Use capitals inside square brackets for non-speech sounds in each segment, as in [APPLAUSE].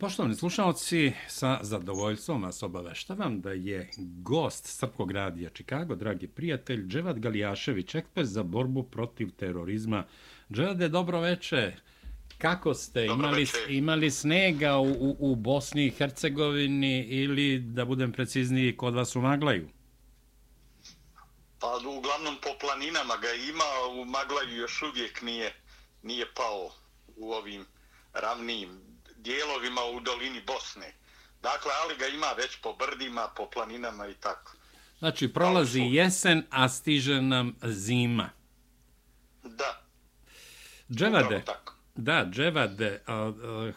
Poštovani slušalci, sa zadovoljstvom vas obaveštavam da je gost Srpkog radija Čikago, dragi prijatelj, Dževad Galijašević, ekspert za borbu protiv terorizma. Dževade, dobro veče. Kako ste? Dobro imali, večer. imali snega u, u, u Bosni i Hercegovini ili, da budem precizniji, kod vas u Maglaju? Pa uglavnom po planinama ga ima, u Maglaju još uvijek nije, nije pao u ovim ravnim dijelovima u dolini Bosne. Dakle, ali ga ima već po brdima, po planinama i tako. Znači, prolazi jesen, a stiže nam zima. Da, Dževade. Da, Dževade,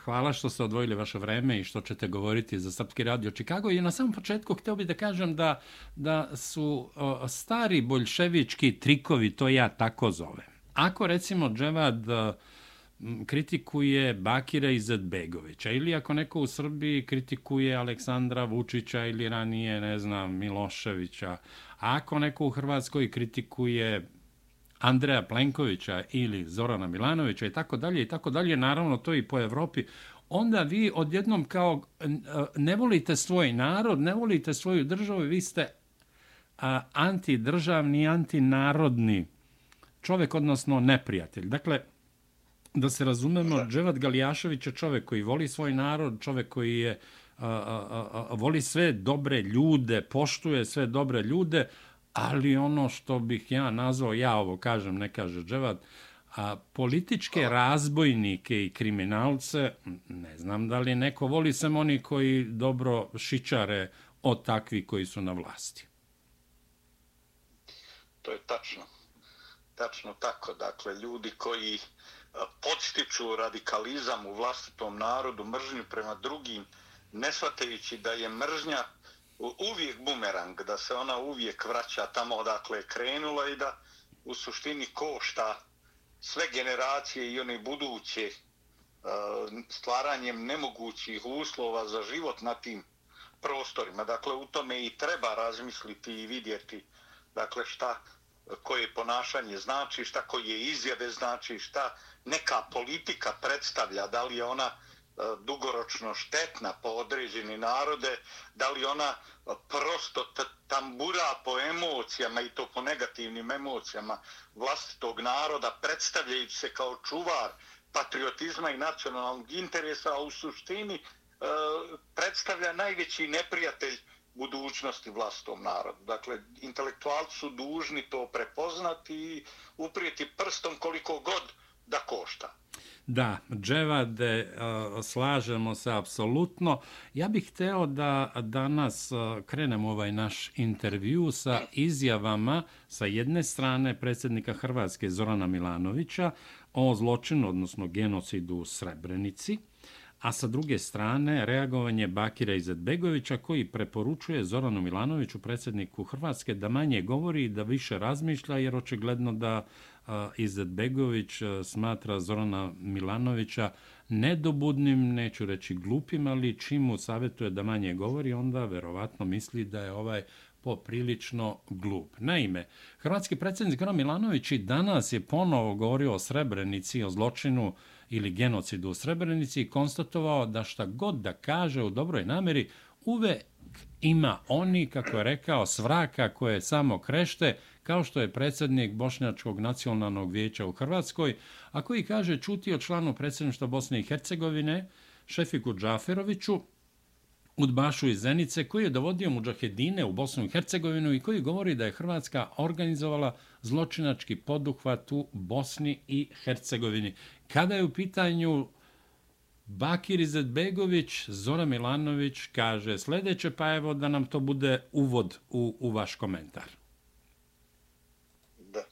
hvala što ste odvojili vaše vreme i što ćete govoriti za Srpski radio Čikago. I na samom početku htio bih da kažem da, da su stari boljševički trikovi, to ja tako zovem. Ako recimo Dževad m, kritikuje Bakira Izetbegovića ili ako neko u Srbiji kritikuje Aleksandra Vučića ili ranije, ne znam, Miloševića, a ako neko u Hrvatskoj kritikuje Andreja Plenkovića ili Zorana Milanovića i tako dalje i tako dalje, naravno to i po Evropi, onda vi odjednom kao e, ne volite svoj narod, ne volite svoju državu, vi ste a, antidržavni, antinarodni čovjek, odnosno neprijatelj. Dakle, da se razumemo, Dževat Galijašević je čovjek koji voli svoj narod, čovjek koji je a, a, a, a, voli sve dobre ljude, poštuje sve dobre ljude, ali ono što bih ja nazvao, ja ovo kažem, ne kaže Dževat, a političke razbojnike i kriminalce, ne znam da li neko voli sem oni koji dobro šičare od takvi koji su na vlasti. To je tačno. Tačno tako. Dakle, ljudi koji podstiču radikalizam u vlastitom narodu, mržnju prema drugim, ne shvatajući da je mržnja uvijek bumerang, da se ona uvijek vraća tamo odakle je krenula i da u suštini košta sve generacije i one buduće e, stvaranjem nemogućih uslova za život na tim prostorima. Dakle, u tome i treba razmisliti i vidjeti dakle, šta koje ponašanje znači, šta koje izjave znači, šta neka politika predstavlja, da li je ona e, dugoročno štetna po određeni narode, da li ona e, prosto tambura po emocijama i to po negativnim emocijama vlastitog naroda, predstavljajući se kao čuvar patriotizma i nacionalnog interesa, a u suštini e, predstavlja najveći neprijatelj budućnosti vlastom narodu. Dakle, intelektualci su dužni to prepoznati i uprijeti prstom koliko god da košta. Da, Dževade, eh, slažemo se apsolutno. Ja bih hteo da danas eh, krenemo ovaj naš intervju sa izjavama sa jedne strane predsjednika Hrvatske Zorana Milanovića o zločinu, odnosno genocidu u Srebrenici, a sa druge strane reagovanje Bakira Izetbegovića koji preporučuje Zoranu Milanoviću, predsjedniku Hrvatske, da manje govori i da više razmišlja, jer očigledno da Izetbegović smatra Zorana Milanovića nedobudnim, neću reći glupim, ali čim mu savjetuje da manje govori, onda verovatno misli da je ovaj poprilično glup. Naime, hrvatski predsjednik Zoran Milanović i danas je ponovo govorio o Srebrenici, o zločinu ili genocidu u Srebrenici i konstatovao da šta god da kaže u dobroj nameri, uvek ima oni, kako je rekao, svraka koje samo krešte, kao što je predsjednik Bošnjačkog nacionalnog vijeća u Hrvatskoj, a koji kaže čuti o članu predsjedništva Bosne i Hercegovine, Šefiku Džaferoviću, Udbašu iz Zenice, koji je dovodio muđahedine u Bosnu i Hercegovinu i koji govori da je Hrvatska organizovala zločinački poduhvat u Bosni i Hercegovini. Kada je u pitanju Bakir Izetbegović, Zora Milanović kaže sljedeće, pa evo da nam to bude uvod u, u vaš komentar. Da.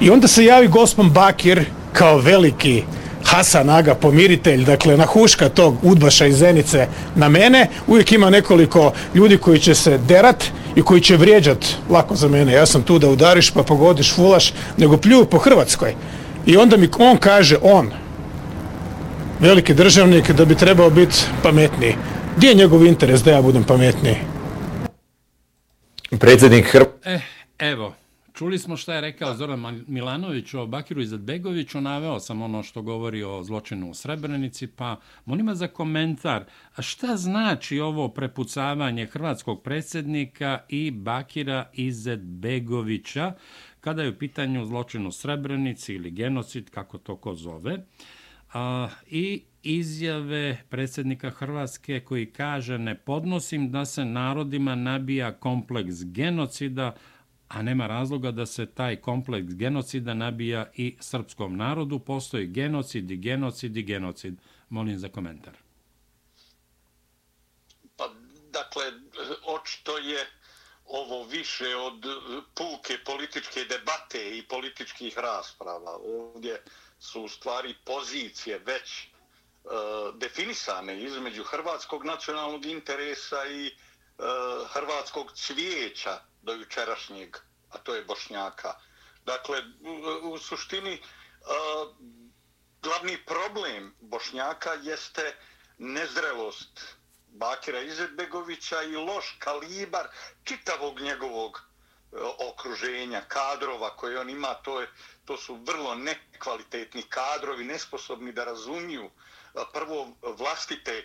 I onda se javi gospon Bakir kao veliki Hasan Aga pomiritelj, dakle na huška tog udbaša iz Zenice na mene, uvijek ima nekoliko ljudi koji će se derat i koji će vrijeđat lako za mene, ja sam tu da udariš pa pogodiš fulaš, nego pljuju po Hrvatskoj. I onda mi on kaže, on, veliki državnik, da bi trebao biti pametniji. Gdje je njegov interes da ja budem pametniji? Predsjednik Hr... Eh, evo, čuli smo šta je rekao Zoran Milanović o Bakiru Izetbegoviću, naveo sam ono što govori o zločinu u Srebrenici, pa molim za komentar, a šta znači ovo prepucavanje hrvatskog predsjednika i Bakira Izetbegovića kada je u pitanju zločin u Srebrenici ili genocid, kako to ko zove, a, i izjave predsjednika Hrvatske koji kaže ne podnosim da se narodima nabija kompleks genocida, a nema razloga da se taj kompleks genocida nabija i srpskom narodu. Postoji genocid i genocid i genocid. Molim za komentar. Pa, dakle, očito je ovo više od puke političke debate i političkih rasprava. Ovdje su u stvari pozicije već e, definisane između hrvatskog nacionalnog interesa i e, hrvatskog cvijeća do jučerašnjeg, a to je Bošnjaka. Dakle, u, suštini glavni problem Bošnjaka jeste nezrelost Bakira Izetbegovića i loš kalibar čitavog njegovog e, okruženja, kadrova koje on ima, to, je, to su vrlo nekvalitetni kadrovi, nesposobni da razumiju prvo vlastite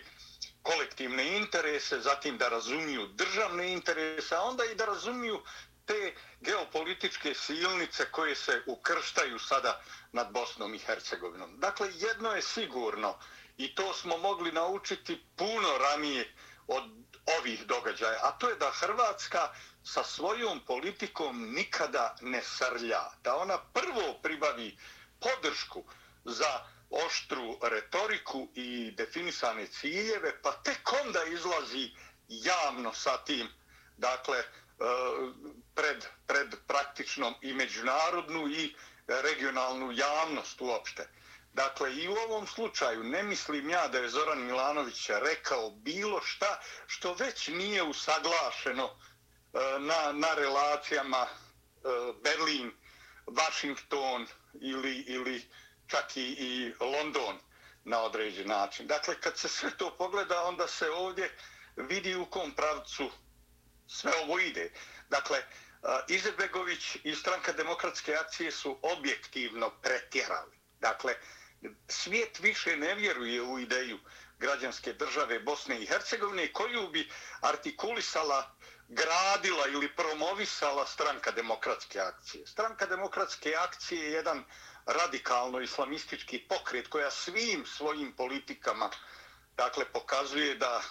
kolektivne interese, zatim da razumiju državne interese, a onda i da razumiju te geopolitičke silnice koje se ukrštaju sada nad Bosnom i Hercegovinom. Dakle, jedno je sigurno i to smo mogli naučiti puno ranije od ovih događaja, a to je da Hrvatska sa svojom politikom nikada ne srlja, da ona prvo pribavi podršku za oštru retoriku i definisane ciljeve, pa tek onda izlazi javno sa tim, dakle, e, pred, pred praktičnom i međunarodnu i regionalnu javnost uopšte. Dakle, i u ovom slučaju ne mislim ja da je Zoran Milanović rekao bilo šta što već nije usaglašeno e, na, na relacijama e, Berlin, Washington ili, ili čak i, i London na određen način. Dakle, kad se sve to pogleda, onda se ovdje vidi u kom pravcu sve ovo ide. Dakle, e, Izetbegović i stranka demokratske akcije su objektivno pretjerali. Dakle, svijet više ne vjeruje u ideju građanske države Bosne i Hercegovine koju bi artikulisala, gradila ili promovisala stranka demokratske akcije. Stranka demokratske akcije je jedan uh, radikalno-islamistički pokret koja svim svojim politikama dakle pokazuje da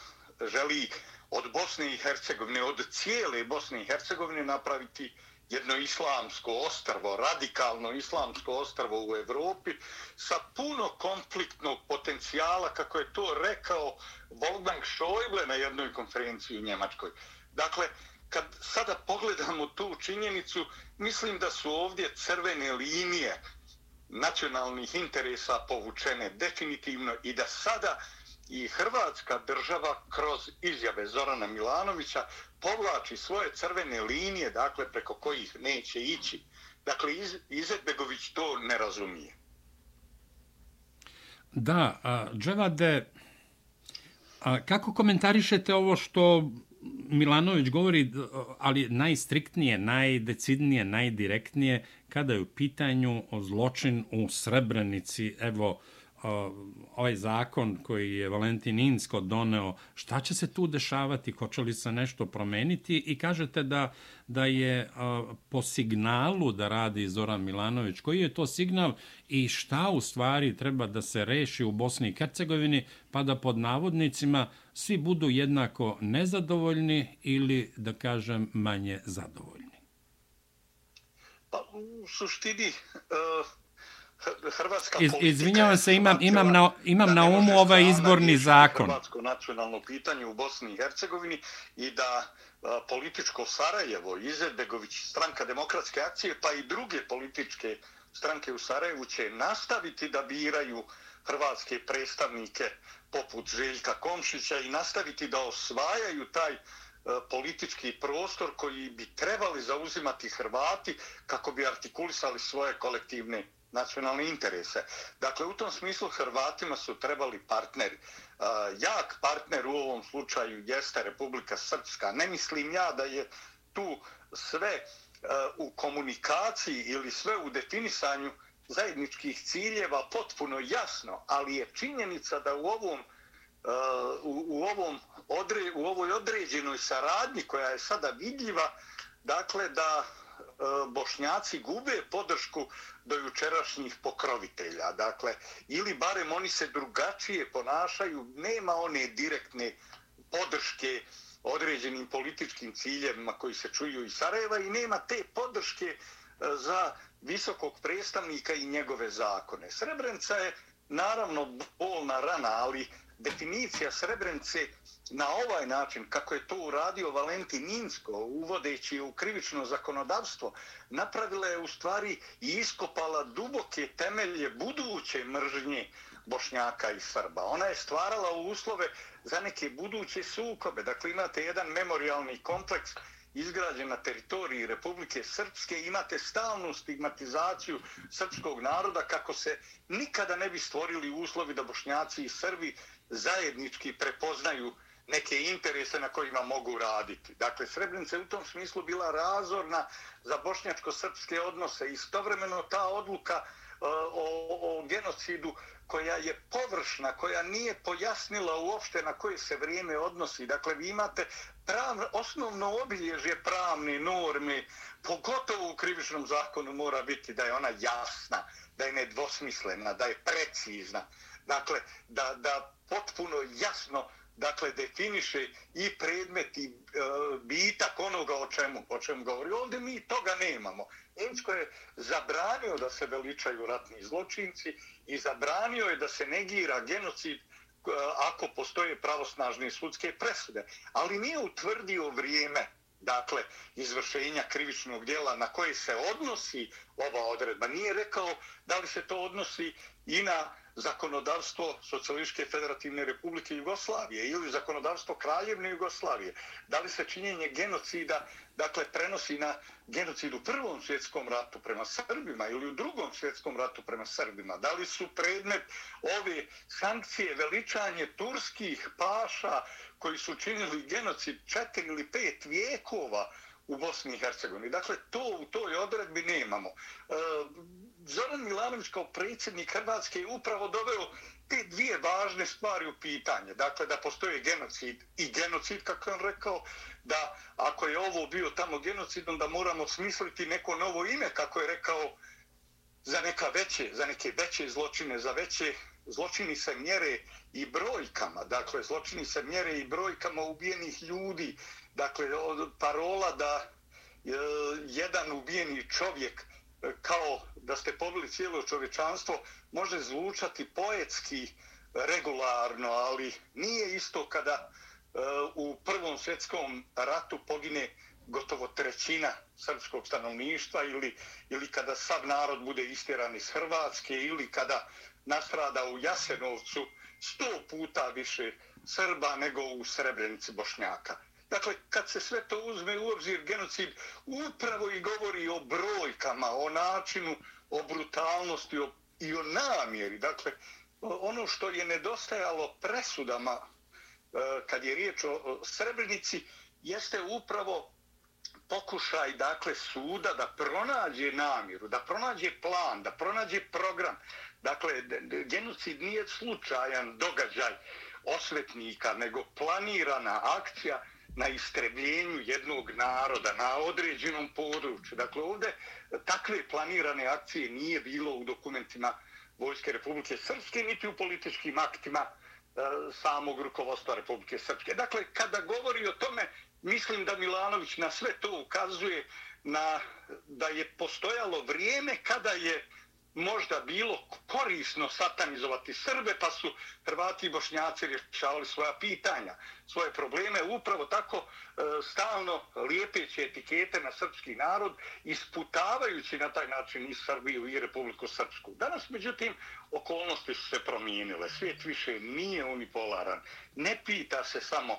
želi od Bosne i Hercegovine, od cijele Bosne i Hercegovine napraviti jedno islamsko ostrvo, radikalno islamsko ostrvo u Evropi sa puno konfliktnog potencijala, kako je to rekao Wolfgang Schäuble na jednoj konferenciji u Njemačkoj. Dakle, kad sada pogledamo tu činjenicu, mislim da su ovdje crvene linije nacionalnih interesa povučene definitivno i da sada i Hrvatska država kroz izjave Zorana Milanovića povlači svoje crvene linije, dakle, preko kojih neće ići. Dakle, Iz, Izetbegović to ne razumije. Da, a, Dževade, a, kako komentarišete ovo što Milanović govori, ali najstriktnije, najdecidnije, najdirektnije, kada je u pitanju o zločin u Srebrenici, evo, ovaj zakon koji je Valentin Insko doneo, šta će se tu dešavati, hoće li se nešto promeniti? I kažete da, da je po signalu da radi Zoran Milanović, koji je to signal i šta u stvari treba da se reši u Bosni i Hercegovini, pa da pod navodnicima svi budu jednako nezadovoljni ili, da kažem, manje zadovoljni? Pa, u suštini, uh Hrvatska Iz, izvinjavam se, imam, imam, na, imam na umu ovaj izborni zakon. Hrvatsko nacionalno pitanje u Bosni i Hercegovini i da a, političko Sarajevo, Izetbegović, stranka demokratske akcije, pa i druge političke stranke u Sarajevu će nastaviti da biraju hrvatske predstavnike poput Željka Komšića i nastaviti da osvajaju taj politički prostor koji bi trebali zauzimati Hrvati kako bi artikulisali svoje kolektivne nacionalne interese. Dakle, u tom smislu Hrvatima su trebali partneri. E, jak partner u ovom slučaju jeste Republika Srpska. Ne mislim ja da je tu sve e, u komunikaciji ili sve u definisanju zajedničkih ciljeva potpuno jasno, ali je činjenica da u ovom e, u, u ovom odre, u ovoj određenoj saradnji koja je sada vidljiva, dakle da E, Bošnjaci gube podršku do jučerašnjih pokrovitelja. Dakle, ili barem oni se drugačije ponašaju, nema one direktne podrške određenim političkim ciljevima koji se čuju iz Sarajeva i nema te podrške e, za visokog predstavnika i njegove zakone. Srebrenica je naravno bolna rana, ali definicija Srebrenice na ovaj način, kako je to uradio Valentin Ninsko, uvodeći u krivično zakonodavstvo, napravila je u stvari i iskopala duboke temelje buduće mržnje Bošnjaka i Srba. Ona je stvarala uslove za neke buduće sukobe. Dakle, imate jedan memorialni kompleks izgrađen na teritoriji Republike Srpske, imate stalnu stigmatizaciju srpskog naroda kako se nikada ne bi stvorili uslovi da Bošnjaci i Srbi zajednički prepoznaju neke interese na kojima mogu raditi. Dakle, Srebrenica je u tom smislu bila razorna za bošnjačko-srpske odnose. Istovremeno ta odluka uh, o, o genocidu koja je površna, koja nije pojasnila uopšte na koje se vrijeme odnosi. Dakle, vi imate prav, osnovno obilježje pravne norme, pogotovo u krivičnom zakonu mora biti da je ona jasna, da je nedvosmislena, da je precizna. Dakle, da, da potpuno jasno dakle definiše i predmet i e, bitak onoga o čemu, o čemu govori. Ovdje mi toga nemamo. Nemčko je zabranio da se veličaju ratni zločinci i zabranio je da se negira genocid e, ako postoje pravosnažne sudske presude. Ali nije utvrdio vrijeme dakle, izvršenja krivičnog dijela na koje se odnosi ova odredba. Nije rekao da li se to odnosi i na zakonodavstvo Socialističke federativne republike Jugoslavije ili zakonodavstvo Kraljevne Jugoslavije. Da li se činjenje genocida dakle, prenosi na genocid u prvom svjetskom ratu prema Srbima ili u drugom svjetskom ratu prema Srbima? Da li su predmet ove sankcije veličanje turskih paša koji su činili genocid četiri ili pet vijekova u Bosni i Hercegovini? Dakle, to u toj odredbi nemamo. E, Zoran Milanović kao predsjednik Hrvatske je upravo doveo te dvije važne stvari u pitanje. Dakle, da postoje genocid i genocid, kako je on rekao, da ako je ovo bio tamo genocid, onda moramo smisliti neko novo ime, kako je rekao, za neka veće, za neke veće zločine, za veće zločini se mjere i brojkama. Dakle, zločini se mjere i brojkama ubijenih ljudi. Dakle, parola da e, jedan ubijeni čovjek kao da ste pobili cijelo čovječanstvo, može zvučati poetski regularno, ali nije isto kada e, u Prvom svjetskom ratu pogine gotovo trećina srpskog stanovništva ili, ili kada sav narod bude istjeran iz Hrvatske ili kada nastrada u Jasenovcu sto puta više Srba nego u Srebrenici Bošnjaka. Dakle, kad se sve to uzme u obzir, genocid upravo i govori o brojkama, o načinu, o brutalnosti o, i o namjeri. Dakle, ono što je nedostajalo presudama e, kad je riječ o Srebrenici, jeste upravo pokušaj dakle suda da pronađe namjeru, da pronađe plan, da pronađe program. Dakle, genocid nije slučajan događaj osvetnika, nego planirana akcija na istrebljenju jednog naroda na određenom području. Dakle, ovdje takve planirane akcije nije bilo u dokumentima Vojske Republike Srpske, niti u političkim aktima e, samog rukovodstva Republike Srpske. Dakle, kada govori o tome, mislim da Milanović na sve to ukazuje na, da je postojalo vrijeme kada je možda bilo korisno satanizovati Srbe, pa su Hrvati i Bošnjaci rješavali svoja pitanja, svoje probleme, upravo tako e, stalno lijepeći etikete na srpski narod, isputavajući na taj način i Srbiju i Republiku Srpsku. Danas, međutim, okolnosti su se promijenile. Svijet više nije unipolaran. Ne pita se samo e,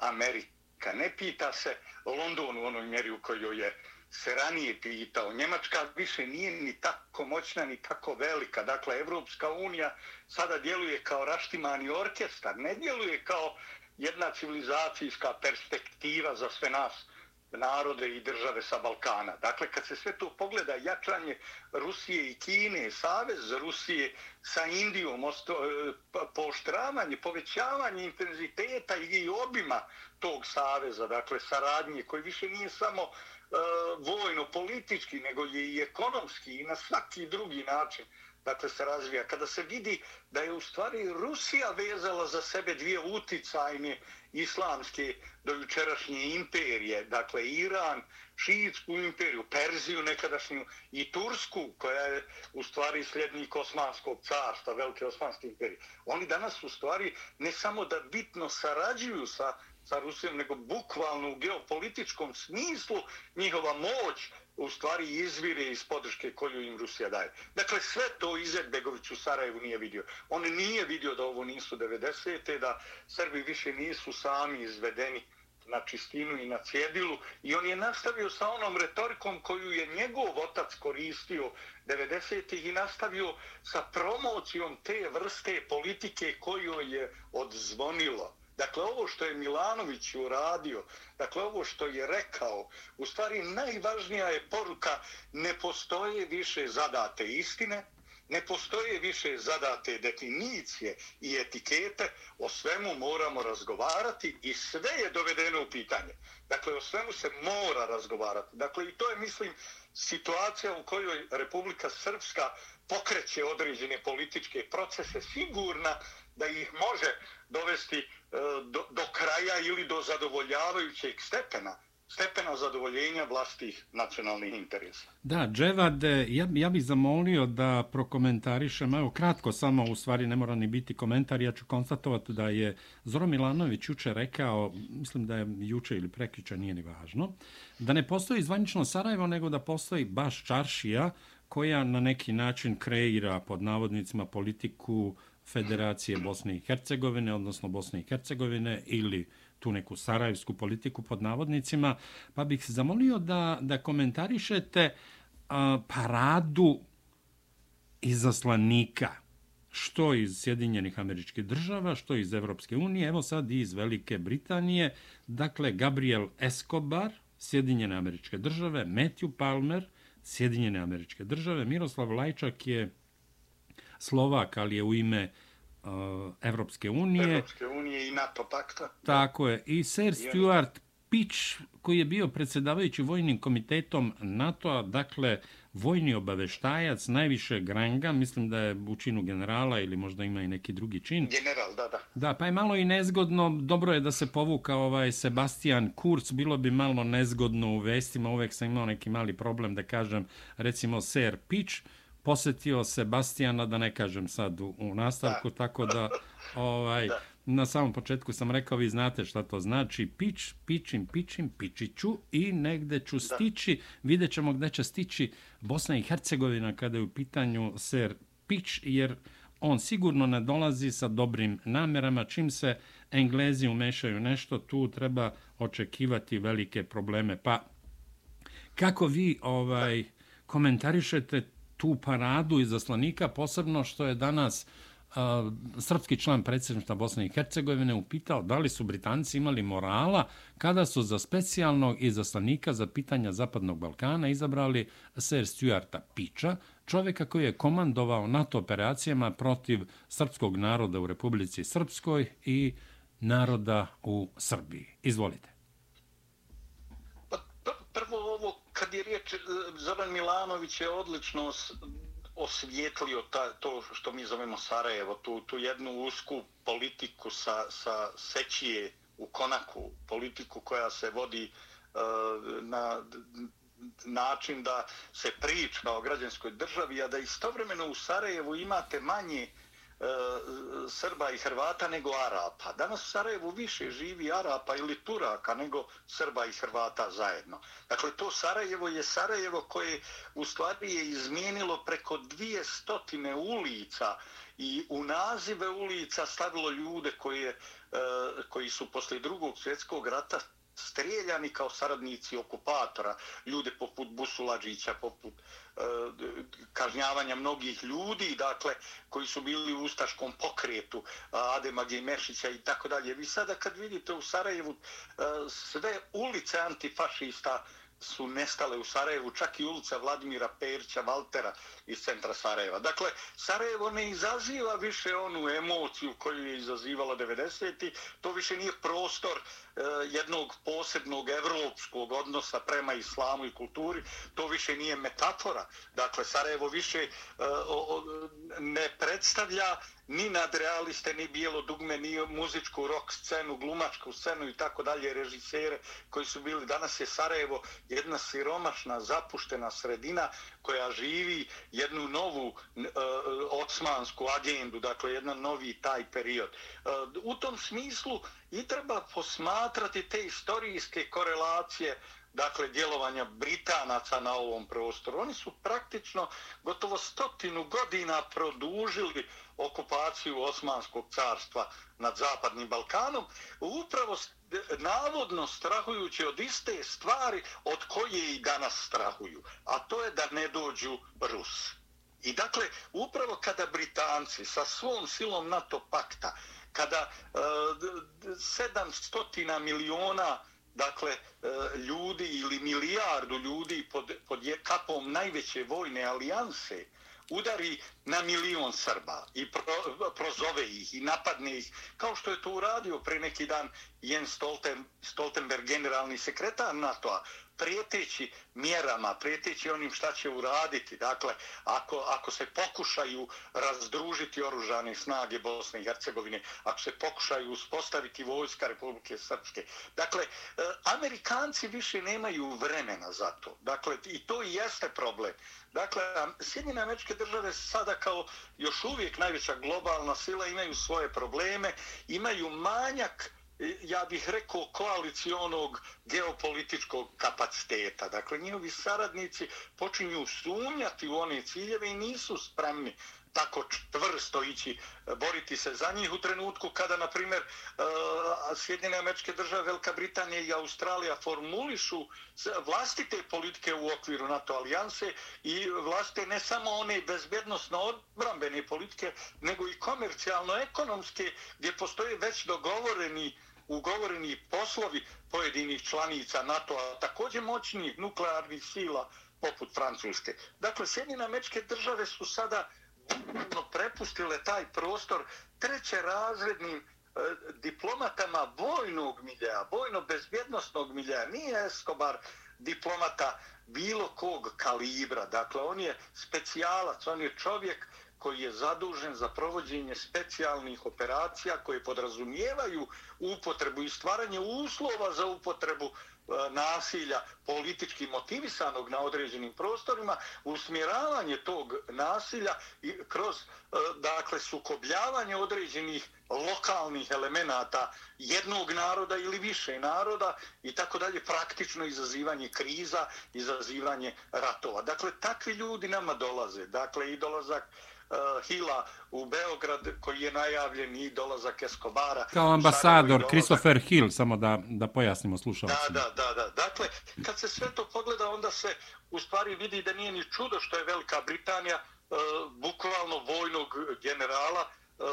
Amerika, ne pita se London u onoj mjeri u kojoj je se ranije pitao. Njemačka više nije ni tako moćna, ni tako velika. Dakle, Evropska unija sada djeluje kao raštimani orkestar, ne djeluje kao jedna civilizacijska perspektiva za sve nas narode i države sa Balkana. Dakle, kad se sve to pogleda, jačanje Rusije i Kine, savez Rusije sa Indijom, osto, e, pooštravanje, povećavanje intenziteta i obima tog saveza, dakle, saradnje, koji više nije samo uh, E, vojno-politički, nego je i ekonomski i na svaki drugi način dakle, se razvija. Kada se vidi da je u stvari Rusija vezala za sebe dvije uticajne islamske dojučerašnje imperije, dakle Iran, šiitsku imperiju, Perziju nekadašnju i Tursku, koja je u stvari sljednik Osmanskog carstva, velike Osmanske imperije. Oni danas u stvari ne samo da bitno sarađuju sa, sa Rusijom, nego bukvalno u geopolitičkom smislu njihova moć u stvari izvire iz podrške koju im Rusija daje. Dakle, sve to Izet Begović u Sarajevu nije vidio. On nije vidio da ovo nisu 90. da Srbi više nisu sami izvedeni na čistinu i na cjedilu i on je nastavio sa onom retorikom koju je njegov otac koristio 90. i nastavio sa promocijom te vrste politike koju je odzvonilo. Dakle, ovo što je Milanović uradio, dakle, ovo što je rekao, u stvari najvažnija je poruka, ne postoje više zadate istine, ne postoje više zadate definicije i etikete, o svemu moramo razgovarati i sve je dovedeno u pitanje. Dakle, o svemu se mora razgovarati. Dakle, i to je, mislim, situacija u kojoj Republika Srpska pokreće određene političke procese, sigurna da ih može dovesti e, do, do kraja ili do zadovoljavajućeg stepena stepena zadovoljenja vlastih nacionalnih interesa. Da, Dževad, ja, ja bih zamolio da prokomentarišem, evo kratko samo, u stvari ne mora ni biti komentar, ja ću konstatovati da je Zoro Milanović juče rekao, mislim da je juče ili prekjuče, nije ni važno, da ne postoji zvanično Sarajevo, nego da postoji baš Čaršija, koja na neki način kreira pod navodnicima politiku Federacije Bosne i Hercegovine, odnosno Bosne i Hercegovine ili tu neku sarajevsku politiku pod navodnicima, pa bih se zamolio da, da komentarišete a, paradu izaslanika, što iz Sjedinjenih američkih država, što iz Evropske unije, evo sad i iz Velike Britanije, dakle Gabriel Escobar, Sjedinjene američke države, Matthew Palmer, Sjedinjene američke države, Miroslav Lajčak je Slovak, ali je u ime uh, Evropske unije. Evropske unije i NATO pakta. Tako je. I Sir Stuart Pitch, koji je bio predsjedavajući vojnim komitetom NATO-a, dakle, vojni obaveštajac najviše granga, mislim da je u činu generala ili možda ima i neki drugi čin. General, da, da. Da, pa je malo i nezgodno, dobro je da se povuka ovaj Sebastian Kurz, bilo bi malo nezgodno u vestima, uvek sam imao neki mali problem da kažem, recimo Sir Pitch, posetio Sebastijana, da ne kažem sad u, u nastavku, da. tako da, ovaj, da. na samom početku sam rekao, vi znate šta to znači, pić, pičim, pičim, pičiću i negde ću stići, vidjet ćemo gde će stići Bosna i Hercegovina kada je u pitanju ser pić, jer on sigurno ne dolazi sa dobrim namerama, čim se Englezi umešaju nešto, tu treba očekivati velike probleme. Pa, kako vi ovaj komentarišete tu paradu izaslanika, posebno što je danas srpski član predsjedništva Bosne i Hercegovine upitao da li su Britanci imali morala kada su za specijalnog izaslanika za pitanja Zapadnog Balkana izabrali Sir Stuarta Piča, čovjeka koji je komandovao NATO operacijama protiv srpskog naroda u Republici Srpskoj i naroda u Srbiji. Izvolite. Pa, prvo kad je riječ, e, Zoran Milanović je odlično osvijetlio ta, to što mi zovemo Sarajevo, tu, tu jednu usku politiku sa, sa sećije u konaku, politiku koja se vodi uh, na način da se priča o građanskoj državi, a da istovremeno u Sarajevu imate manje uh, Srba i Hrvata nego Arapa. Danas u Sarajevu više živi Arapa ili Turaka nego Srba i Hrvata zajedno. Dakle, to Sarajevo je Sarajevo koje u stvari je izmijenilo preko dvije stotine ulica i u nazive ulica stavilo ljude koje, eh, koji su posle drugog svjetskog rata streljani kao saradnici okupatora, ljude poput Busulađića, poput e, kažnjavanja mnogih ljudi, dakle, koji su bili u ustaškom pokretu, e, Adema Gejmešića i tako dalje. Vi sada kad vidite u Sarajevu e, sve ulice antifašista, su nestale u Sarajevu, čak i ulica Vladimira Perića, Valtera iz centra Sarajeva. Dakle, Sarajevo ne izaziva više onu emociju koju je izazivala 90. To više nije prostor eh, jednog posebnog evropskog odnosa prema islamu i kulturi. To više nije metafora. Dakle, Sarajevo više e, o, ne predstavlja ni nadrealiste, ni bijelo dugme, ni muzičku rock scenu, glumačku scenu i tako dalje, režisere koji su bili. Danas je Sarajevo jedna siromašna, zapuštena sredina koja živi jednu novu uh, osmansku agendu, dakle jedan novi taj period. Uh, u tom smislu i treba posmatrati te istorijske korelacije dakle, djelovanja Britanaca na ovom prostoru. Oni su praktično gotovo stotinu godina produžili okupaciju Osmanskog carstva nad Zapadnim Balkanom, upravo navodno strahujući od iste stvari od koje i danas strahuju, a to je da ne dođu Rusi. I dakle, upravo kada Britanci sa svom silom NATO pakta, kada e, 700 miliona dakle, e, ljudi ili milijardu ljudi pod, pod kapom najveće vojne alijanse, udari na milion Srba i pro, prozove ih i napadne ih, kao što je to uradio pre neki dan Jens Stolten, Stoltenberg, generalni sekretar NATO-a, prijeteći mjerama, prijeteći onim šta će uraditi. Dakle, ako, ako se pokušaju razdružiti oružane snage Bosne i Hercegovine, ako se pokušaju uspostaviti vojska Republike Srpske. Dakle, e, Amerikanci više nemaju vremena za to. Dakle, i to i jeste problem. Dakle, Sjedinjene američke države sada kao još uvijek najveća globalna sila imaju svoje probleme, imaju manjak ja bih rekao, koalicijonog geopolitičkog kapaciteta. Dakle, njihovi saradnici počinju sumnjati u one ciljeve i nisu spremni tako čvrsto ići e, boriti se za njih u trenutku kada, na primjer, e, Sjedinjene američke države, Velika Britanija i Australija formulišu vlastite politike u okviru NATO alijanse i vlastite ne samo one bezbjednostno odbrambene politike, nego i komercijalno-ekonomske gdje postoje već dogovoreni uh, ugovoreni poslovi pojedinih članica NATO-a, također moćnih nuklearnih sila poput Francuske. Dakle, Sjedinjene američke države su sada prepustile taj prostor treće razrednim e, diplomatama vojnog milja, vojno-bezbjednostnog milja. Nije Escobar diplomata bilo kog kalibra. Dakle, on je specijalac, on je čovjek koji je zadužen za provođenje specijalnih operacija koje podrazumijevaju upotrebu i stvaranje uslova za upotrebu e, nasilja politički motivisanog na određenim prostorima, usmjeravanje tog nasilja kroz e, dakle sukobljavanje određenih lokalnih elemenata jednog naroda ili više naroda i tako dalje praktično izazivanje kriza, izazivanje ratova. Dakle, takvi ljudi nama dolaze. Dakle, i dolazak uh, Hila u Beograd koji je najavljen i dolazak Escobara. Kao ambasador Christopher Hill, samo da, da pojasnimo slušalcima. Da, da, da, da. Dakle, kad se sve to pogleda, onda se u stvari vidi da nije ni čudo što je Velika Britanija uh, bukvalno vojnog generala uh,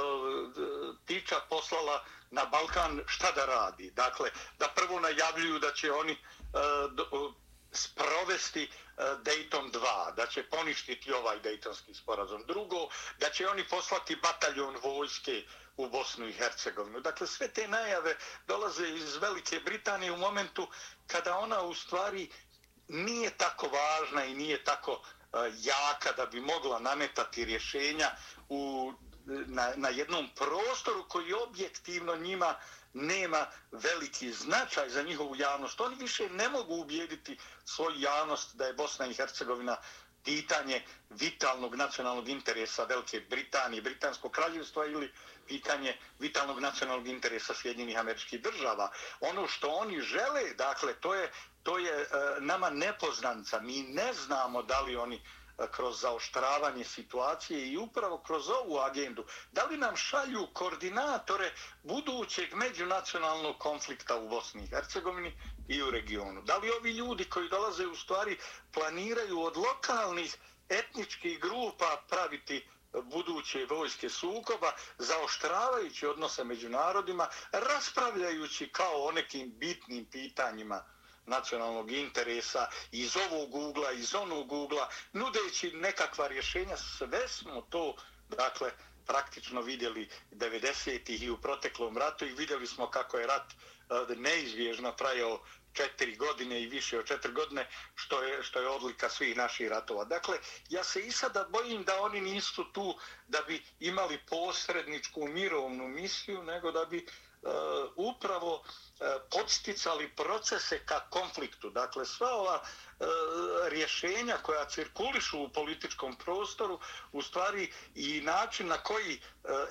tiča poslala na Balkan šta da radi. Dakle, da prvo najavljuju da će oni uh, sprovesti e, Dayton 2, da će poništiti ovaj Daytonski sporazum. Drugo, da će oni poslati bataljon vojske u Bosnu i Hercegovinu. Dakle, sve te najave dolaze iz Velike Britanije u momentu kada ona u stvari nije tako važna i nije tako e, jaka da bi mogla nametati rješenja u, na, na jednom prostoru koji objektivno njima uh, nema veliki značaj za njihovu javnost. Oni više ne mogu ubijediti svoju javnost da je Bosna i Hercegovina pitanje vitalnog nacionalnog interesa Velike Britanije, Britanskog kraljevstva ili pitanje vitalnog nacionalnog interesa Sjedinjenih američkih država. Ono što oni žele, dakle, to je, to je e, nama nepoznanca. Mi ne znamo da li oni kroz zaoštravanje situacije i upravo kroz ovu agendu, da li nam šalju koordinatore budućeg međunacionalnog konflikta u Bosni i Hercegovini i u regionu? Da li ovi ljudi koji dolaze u stvari planiraju od lokalnih etničkih grupa praviti buduće vojske sukoba, zaoštravajući odnose među narodima, raspravljajući kao o nekim bitnim pitanjima nacionalnog interesa iz ovog ugla, iz onog ugla, nudeći nekakva rješenja, sve smo to, dakle, praktično vidjeli 90-ih i u proteklom ratu i vidjeli smo kako je rat eh, neizvježno trajao četiri godine i više od četiri godine, što je, što je odlika svih naših ratova. Dakle, ja se i sada bojim da oni nisu tu da bi imali posredničku mirovnu misiju, nego da bi uh, upravo uh, E, podsticali procese ka konfliktu. Dakle, sva ova e, rješenja koja cirkulišu u političkom prostoru, u stvari i način na koji e,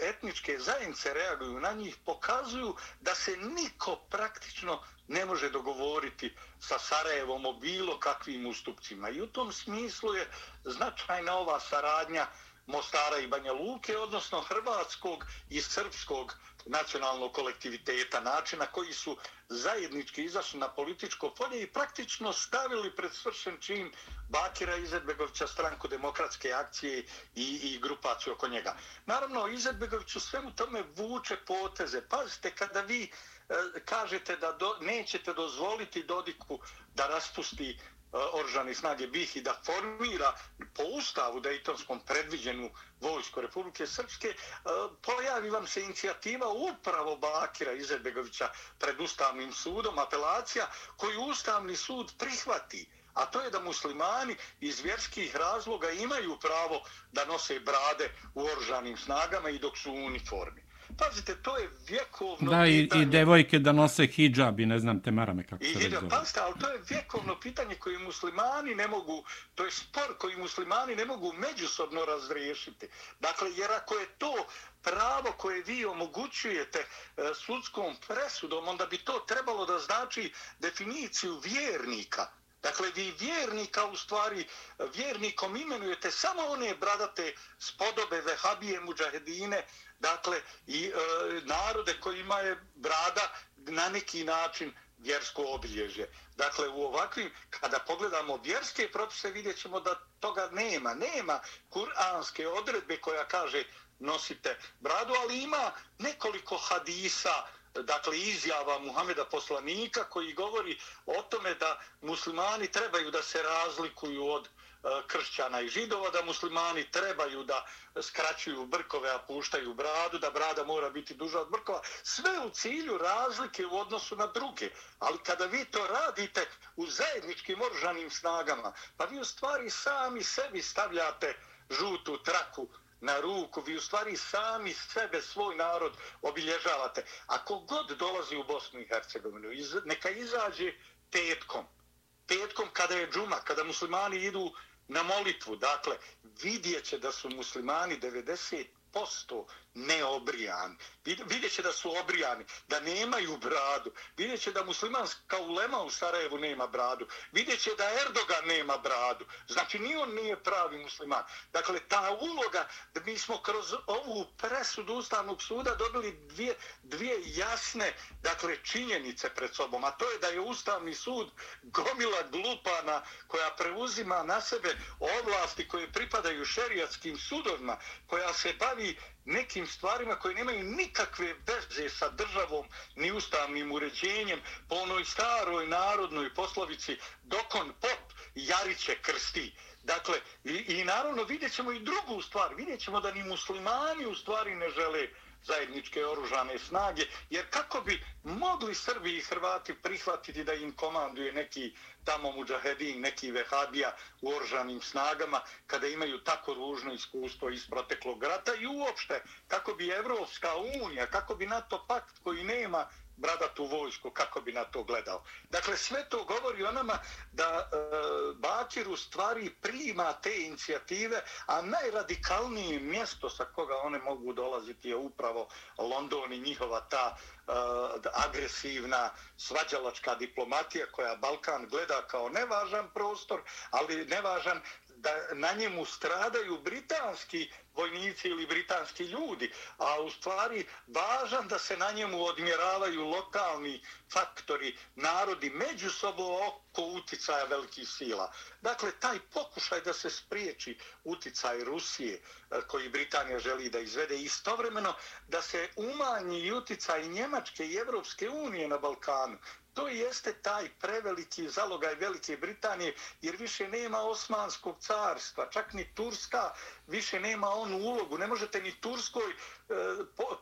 etničke zajednice reaguju na njih, pokazuju da se niko praktično ne može dogovoriti sa Sarajevom o bilo kakvim ustupcima. I u tom smislu je značajna ova saradnja Mostara i Banja Luke, odnosno hrvatskog i srpskog nacionalnog kolektiviteta, načina koji su zajednički izašli na političko polje i praktično stavili pred svršen čin Bakira Izetbegovića stranku demokratske akcije i, i grupaciju oko njega. Naravno, Izetbegović u svemu tome vuče poteze. Pazite, kada vi e, kažete da do, nećete dozvoliti Dodiku da raspusti E, oružane snage BiH i da formira po ustavu Dejtonskom predviđenu vojsku Republike Srpske, e, pojavi vam se inicijativa upravo Bakira Izetbegovića pred Ustavnim sudom, apelacija koju Ustavni sud prihvati a to je da muslimani iz vjerskih razloga imaju pravo da nose brade u oružanim snagama i dok su u uniformi. Pazite, to je vjekovno da, pitanje. Da, i, i devojke da nose hijab i ne znam te marame kako I, se zove. Pazite, ali to je vjekovno pitanje koje muslimani ne mogu, to je spor koji muslimani ne mogu međusobno razriješiti. Dakle, jer ako je to pravo koje vi omogućujete e, sudskom presudom, onda bi to trebalo da znači definiciju vjernika. Dakle, vi vjernika u stvari, vjernikom imenujete samo one bradate spodobe, vehabije, muđahedine, dakle, i e, narode koji imaju brada na neki način vjersko obilježje. Dakle, u ovakvim, kada pogledamo vjerske propise, vidjet ćemo da toga nema. Nema kuranske odredbe koja kaže nosite bradu, ali ima nekoliko hadisa, dakle izjava Muhameda poslanika koji govori o tome da muslimani trebaju da se razlikuju od e, kršćana i židova, da muslimani trebaju da skraćuju brkove, a puštaju bradu, da brada mora biti duža od brkova. Sve u cilju razlike u odnosu na druge. Ali kada vi to radite u zajedničkim oružanim snagama, pa vi u stvari sami sebi stavljate žutu traku na ruku, vi u stvari sami sebe, svoj narod obilježavate. Ako god dolazi u Bosnu i Hercegovinu, iz, neka izađe petkom. Petkom kada je džuma, kada muslimani idu na molitvu, dakle, vidjet će da su muslimani 90% neobrijani. Vidjet će da su obrijani, da nemaju bradu. Vidjet će da muslimanska ulema u Sarajevu nema bradu. Vidjet će da Erdogan nema bradu. Znači, ni on nije pravi musliman. Dakle, ta uloga, da mi smo kroz ovu presudu Ustavnog suda dobili dvije, dvije jasne dakle, činjenice pred sobom. A to je da je Ustavni sud gomila glupana koja preuzima na sebe ovlasti koje pripadaju šerijatskim sudovima, koja se bavi nekim stvarima koje nemaju nikakve veze sa državom ni ustavnim uređenjem po onoj staroj narodnoj poslovici dokon pop jariće krsti. Dakle, i, i naravno vidjet ćemo i drugu stvar, vidjet ćemo da ni muslimani u stvari ne žele zajedničke oružane snage, jer kako bi mogli Srbi i Hrvati prihvatiti da im komanduje neki tamo muđahedin, neki vehabija u oružanim snagama, kada imaju tako ružno iskustvo iz proteklog rata i uopšte kako bi Evropska unija, kako bi NATO pakt koji nema bradatu vojsku, kako bi na to gledao. Dakle, sve to govori o nama da e, Bakir u stvari prima te inicijative, a najradikalnije mjesto sa koga one mogu dolaziti je upravo London i njihova ta e, agresivna svađalačka diplomatija koja Balkan gleda kao nevažan prostor, ali nevažan da na njemu stradaju britanski vojnici ili britanski ljudi, a u stvari važan da se na njemu odmjeravaju lokalni faktori, narodi međusobno oko uticaja velikih sila. Dakle, taj pokušaj da se spriječi uticaj Rusije e, koji Britanija želi da izvede istovremeno da se umanji uticaj Njemačke i Evropske unije na Balkanu to jeste taj preveliki zalogaj Velike Britanije, jer više nema Osmanskog carstva, čak ni Turska više nema onu ulogu. Ne možete ni Turskoj e,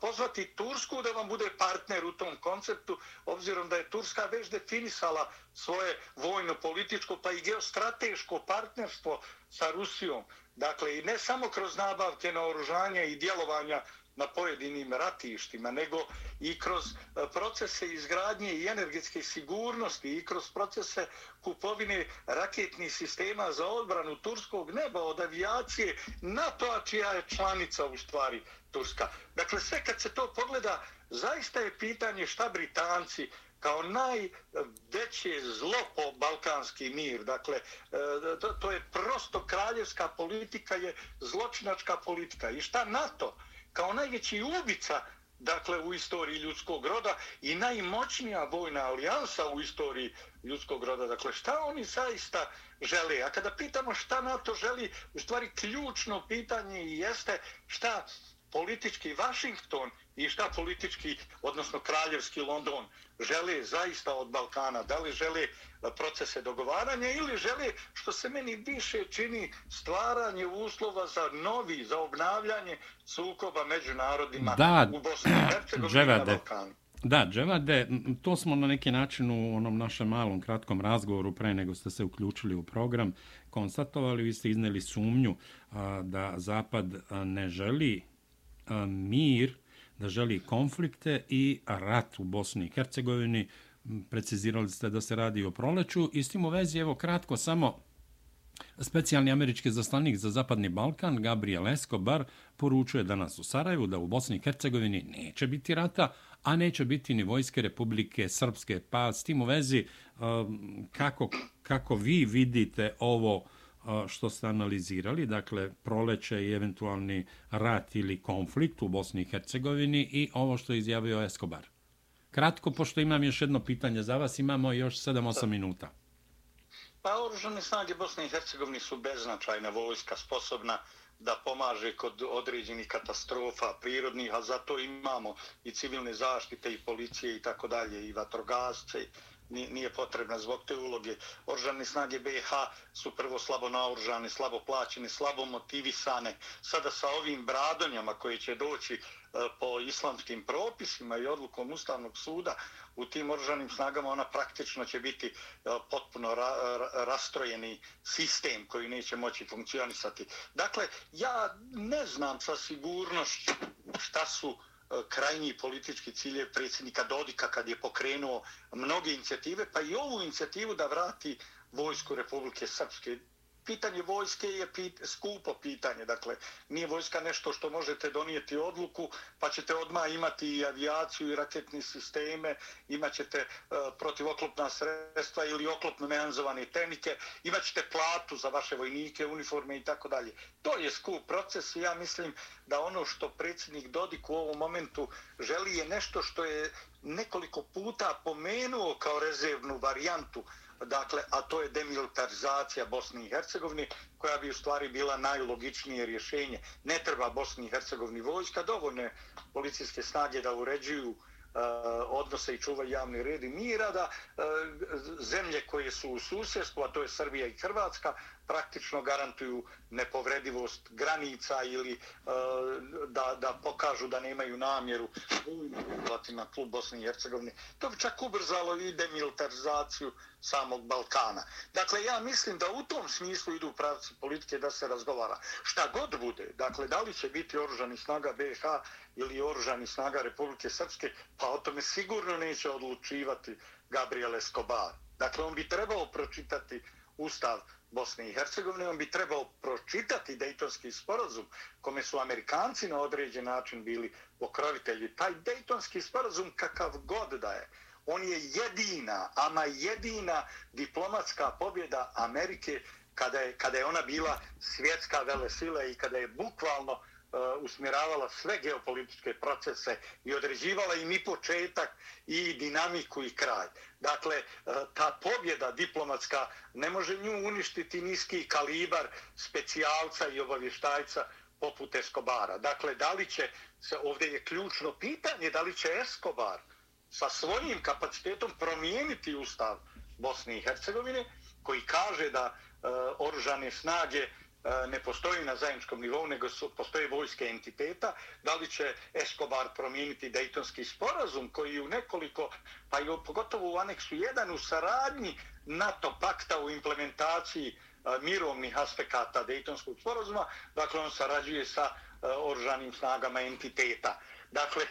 pozvati Tursku da vam bude partner u tom konceptu, obzirom da je Turska već definisala svoje vojno-političko pa i geostrateško partnerstvo sa Rusijom. Dakle, i ne samo kroz nabavke na oružanje i djelovanja na pojedinim ratištima, nego i kroz e, procese izgradnje i energetske sigurnosti i kroz procese kupovine raketnih sistema za odbranu turskog neba od avijacije NATO-a čija je članica u stvari Turska. Dakle, sve kad se to pogleda, zaista je pitanje šta Britanci kao najveće zlo po balkanski mir. Dakle, e, to, to je prosto kraljevska politika, je zločinačka politika. I šta NATO? Kao najveći ubica dakle u istoriji ljudskog roda i najmoćnija vojna alijansa u istoriji ljudskog roda. Dakle, šta oni zaista žele? A kada pitamo šta NATO želi, u stvari ključno pitanje jeste šta politički Washington i šta politički, odnosno kraljevski London žele zaista od Balkana, da li žele e, procese dogovaranja ili žele, što se meni više čini, stvaranje uslova za novi, za obnavljanje sukoba među narodima da, u Bosni i Hercegovini na Balkanu. Da, Dževade, to smo na neki način u onom našem malom kratkom razgovoru pre nego ste se uključili u program konstatovali, vi ste izneli sumnju a, da Zapad a, ne želi a, mir da želi konflikte i rat u Bosni i Hercegovini. Precizirali ste da se radi o proleću. I s tim u vezi, evo kratko, samo specijalni američki zaslanik za Zapadni Balkan, Gabriel Escobar, poručuje danas u Sarajevu da u Bosni i Hercegovini neće biti rata, a neće biti ni vojske Republike Srpske. Pa s tim u vezi, um, kako, kako vi vidite ovo što ste analizirali, dakle proleće i eventualni rat ili konflikt u Bosni i Hercegovini i ovo što je izjavio Escobar. Kratko, pošto imam još jedno pitanje za vas, imamo još 7-8 minuta. Pa oružane snage Bosne i Hercegovine su beznačajna vojska, sposobna da pomaže kod određenih katastrofa prirodnih, a zato imamo i civilne zaštite i policije i tako dalje, i vatrogasce nije potrebna zbog te uloge. Oržane snage BiH su prvo slabo naoružane, slabo plaćene, slabo motivisane. Sada sa ovim bradonjama koje će doći e, po islamskim propisima i odlukom Ustavnog suda u tim oružanim snagama ona praktično će biti e, potpuno ra rastrojeni sistem koji neće moći funkcionisati. Dakle, ja ne znam sa sigurnošću šta su uh, E, krajnji politički cilje predsjednika Dodika kad je pokrenuo mnoge inicijative, pa i ovu inicijativu da vrati vojsku Republike Srpske pitanje vojske je pit, skupo pitanje. Dakle, nije vojska nešto što možete donijeti odluku, pa ćete odmah imati i avijaciju i raketni sisteme, imat ćete e, protivoklopna sredstva ili oklopno mehanzovane tehnike, imat ćete platu za vaše vojnike, uniforme i tako dalje. To je skup proces i ja mislim da ono što predsjednik Dodik u ovom momentu želi je nešto što je nekoliko puta pomenuo kao rezervnu varijantu dakle, a to je demilitarizacija Bosne i Hercegovine, koja bi u stvari bila najlogičnije rješenje. Ne treba Bosni i Hercegovini vojska, dovoljne policijske snage da uređuju uh, odnose i čuvaju javni red i mira, da uh, zemlje koje su u susjedstvu, a to je Srbija i Hrvatska, praktično garantuju nepovredivost granica ili e, da, da pokažu da nemaju namjeru uvinuti na klub Bosne i Hercegovine. To bi čak ubrzalo i demilitarizaciju samog Balkana. Dakle, ja mislim da u tom smislu idu pravci politike da se razgovara. Šta god bude, dakle, da li će biti oružani snaga BiH ili oružani snaga Republike Srpske, pa o tome sigurno neće odlučivati Gabriel Escobar. Dakle, on bi trebao pročitati ustav Bosne i Hercegovine, on bi trebao pročitati Dejtonski sporazum kome su Amerikanci na određen način bili pokrovitelji. Taj Dejtonski sporazum kakav god da je, on je jedina, ama jedina diplomatska pobjeda Amerike kada je, kada je ona bila svjetska velesila i kada je bukvalno uh, E, usmjeravala sve geopolitičke procese i određivala im i početak i dinamiku i kraj. Dakle, e, ta pobjeda diplomatska ne može nju uništiti niski kalibar specijalca i obavještajca poput Eskobara. Dakle, da li će, se, ovdje je ključno pitanje, da li će Eskobar sa svojim kapacitetom promijeniti ustav Bosne i Hercegovine, koji kaže da uh, oružane snage uh, E, ne postoji na zajedničkom nivou, nego su, postoje vojske entiteta, da li će Escobar promijeniti Dejtonski sporazum, koji u nekoliko, pa i pogotovo u aneksu 1 u saradnji NATO pakta u implementaciji e, mirovnih aspekata Dejtonskog sporazuma, dakle on sarađuje sa e, oružanim snagama entiteta. Dakle,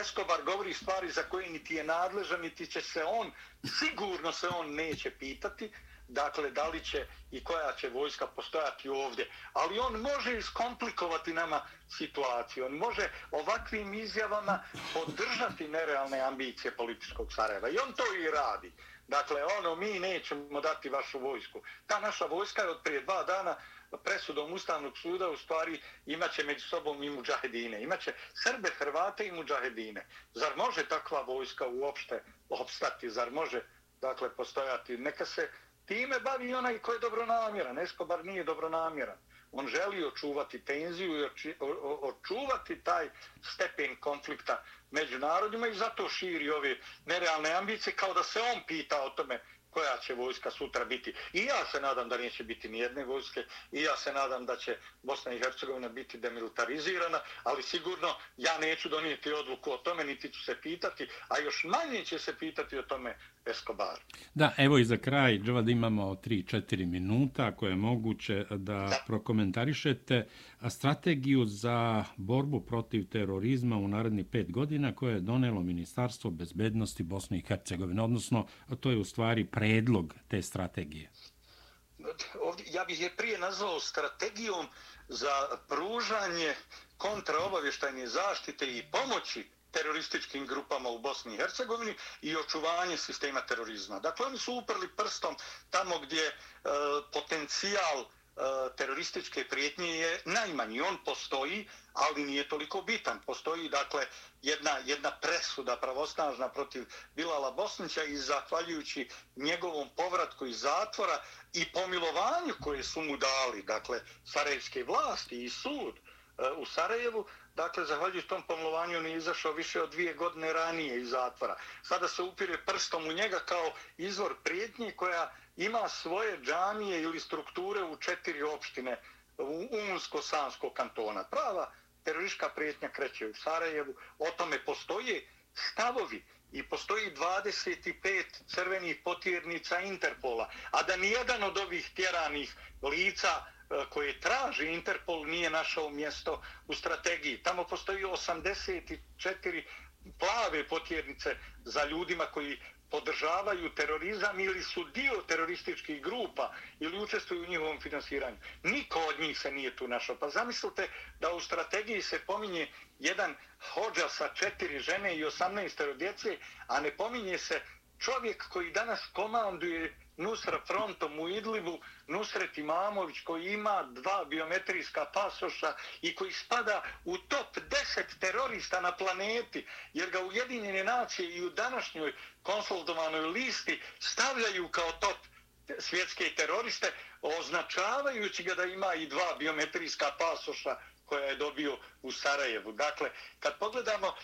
Escobar govori stvari za koje niti je nadležan, niti će se on, sigurno se on neće pitati, dakle, da li će i koja će vojska postojati ovdje. Ali on može iskomplikovati nama situaciju. On može ovakvim izjavama podržati nerealne ambicije političkog Sarajeva. I on to i radi. Dakle, ono, mi nećemo dati vašu vojsku. Ta naša vojska je od prije dva dana presudom Ustavnog suda u stvari imaće među sobom i muđahedine. Imaće Srbe, Hrvate i muđahedine. Zar može takva vojska uopšte opstati? Zar može dakle, postojati? Neka se time bavi onaj ko je dobronamjeran. Eskobar nije dobronamjeran. On želi očuvati tenziju i očuvati taj stepen konflikta među narodima i zato širi ove nerealne ambicije kao da se on pita o tome koja će vojska sutra biti. I ja se nadam da neće biti ni jedne vojske i ja se nadam da će Bosna i Hercegovina biti demilitarizirana, ali sigurno ja neću donijeti odluku o tome, niti ću se pitati, a još manje će se pitati o tome Escobar. Da, evo i za kraj, Džava, da imamo 3-4 minuta, ako je moguće da, da prokomentarišete strategiju za borbu protiv terorizma u naredni pet godina koje je donelo Ministarstvo bezbednosti Bosne i Hercegovine, odnosno to je u stvari predlog te strategije. Ovdje, ja bih je prije nazvao strategijom za pružanje kontraobavještajne zaštite i pomoći terorističkim grupama u Bosni i Hercegovini i očuvanje sistema terorizma. Dakle, oni su uprli prstom tamo gdje e, potencijal e, E, terorističke prijetnje je najmanji. On postoji, ali nije toliko bitan. Postoji, dakle, jedna, jedna presuda pravosnažna protiv Bilala Bosnića i zahvaljujući njegovom povratku iz zatvora i pomilovanju koje su mu dali, dakle, sarajevske vlasti i sud e, u Sarajevu, dakle, zahvaljujući tom pomlovanju on je izašao više od dvije godine ranije iz zatvora. Sada se upire prstom u njega kao izvor prijetnje koja ima svoje džamije ili strukture u četiri opštine u Unsko-Sanskog kantona. Prava teroristička prijetnja kreće u Sarajevu, o tome postoje stavovi i postoji 25 crvenih potjernica Interpola, a da nijedan od ovih tjeranih lica E, koje traži Interpol nije našao mjesto u strategiji. Tamo postoji 84 plave potjernice za ljudima koji podržavaju terorizam ili su dio terorističkih grupa ili učestvuju u njihovom finansiranju. Niko od njih se nije tu našao. Pa zamislite da u strategiji se pominje jedan hođa sa četiri žene i 18 djece, a ne pominje se čovjek koji danas komanduje Nusra frontom u Idlibu, Nusret Imamović koji ima dva biometrijska pasoša i koji spada u top 10 terorista na planeti, jer ga Ujedinjene nacije i u današnjoj konsolidovanoj listi stavljaju kao top svjetske teroriste, označavajući ga da ima i dva biometrijska pasoša koja je dobio u Sarajevu. Dakle, kad pogledamo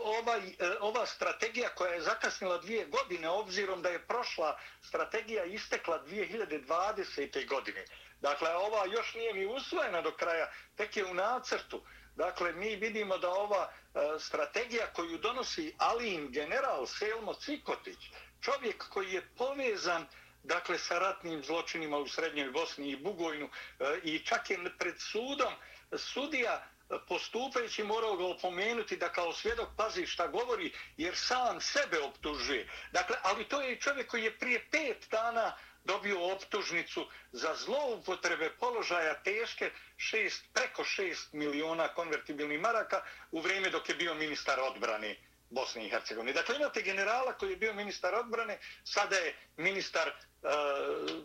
ova, e, ova strategija koja je zakasnila dvije godine, obzirom da je prošla strategija istekla 2020. godine, dakle, ova još nije ni usvojena do kraja, tek je u nacrtu. Dakle, mi vidimo da ova e, strategija koju donosi Alin, general Selmo Cikotić, čovjek koji je povezan dakle, sa ratnim zločinima u Srednjoj Bosni i Bugojnu e, i čak je pred sudom sudija e, postupajući morao ga opomenuti da kao svjedok pazi šta govori jer sam sebe optužuje. Dakle, ali to je čovjek koji je prije pet dana dobio optužnicu za zloupotrebe položaja teške šest, preko 6 miliona konvertibilnih maraka u vrijeme dok je bio ministar odbrane Bosne i Hercegovine. Dakle, imate generala koji je bio ministar odbrane, sada je ministar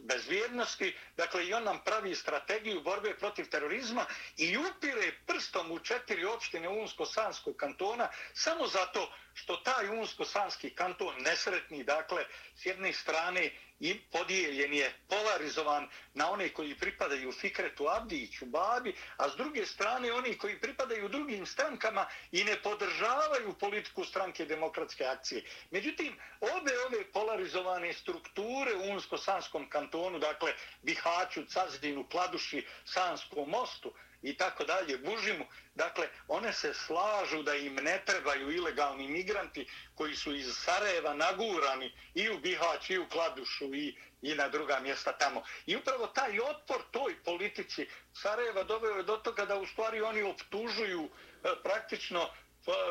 bezvjernosti, dakle i on nam pravi strategiju borbe protiv terorizma i upire prstom u četiri opštine Unsko-Sanskog kantona samo zato što taj Unsko-Sanski kanton nesretni, dakle, s jedne strane i podijeljen je, polarizovan na one koji pripadaju Fikretu Abdiću, Babi, a s druge strane oni koji pripadaju drugim strankama i ne podržavaju politiku stranke demokratske akcije. Međutim, obe ove polarizovane strukture Unsko Unsko-Sanskom kantonu, dakle Bihaću, Cazdinu, Kladuši, Sanskom mostu, i tako dalje, Bužimu. Dakle, one se slažu da im ne trebaju ilegalni migranti koji su iz Sarajeva nagurani i u Bihać, i u Kladušu, i, i na druga mjesta tamo. I upravo taj otpor toj politici Sarajeva doveo je do toga da u stvari oni optužuju e, praktično e,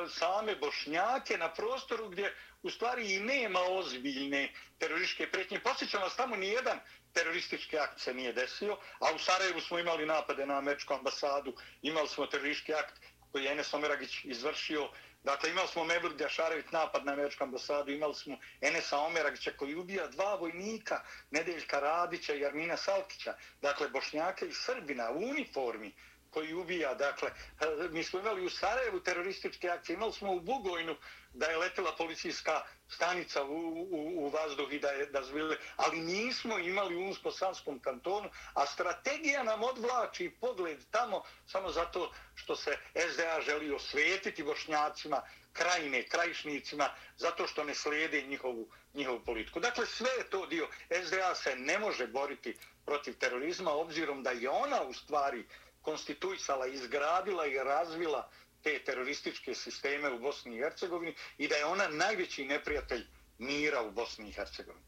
same bošnjake na prostoru gdje u stvari i nema ozbiljne terorističke pretnje. Posjećam vas, tamo ni jedan teroristički akt se nije desio, a u Sarajevu smo imali napade na američku ambasadu, imali smo teroristički akt koji je Enes Omeragić izvršio, dakle imali smo Mevlid Jašarević napad na američku ambasadu, imali smo Enesa Omeragića koji ubija dva vojnika, Nedeljka Radića i Armina Salkića, dakle Bošnjaka i Srbina u uniformi, koji ubija, dakle, e, mi smo imali u Sarajevu terorističke akcije, imali smo u Bugojnu da je letela policijska stanica u, u, u vazduh i da je da zvile, ali nismo imali u Unsko-Sanskom kantonu, a strategija nam odvlači pogled tamo samo zato što se SDA želi osvetiti bošnjacima, krajine, krajišnicima, zato što ne slijede njihovu, njihovu politiku. Dakle, sve je to dio. SDA se ne može boriti protiv terorizma, obzirom da je ona u stvari konstituisala, izgradila i razvila te terorističke sisteme u Bosni i Hercegovini i da je ona najveći neprijatelj mira u Bosni i Hercegovini.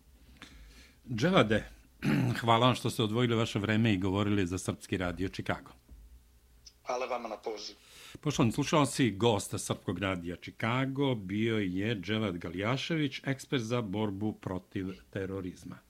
Dželade, [CLEARS THROAT] hvala vam što ste odvojili vaše vreme i govorili za Srpski radio Čikago. Hvala vama na poziv. Poštovani slušalci, gosta Srpskog radija Čikago bio je Dželad Galjašević, ekspert za borbu protiv terorizma.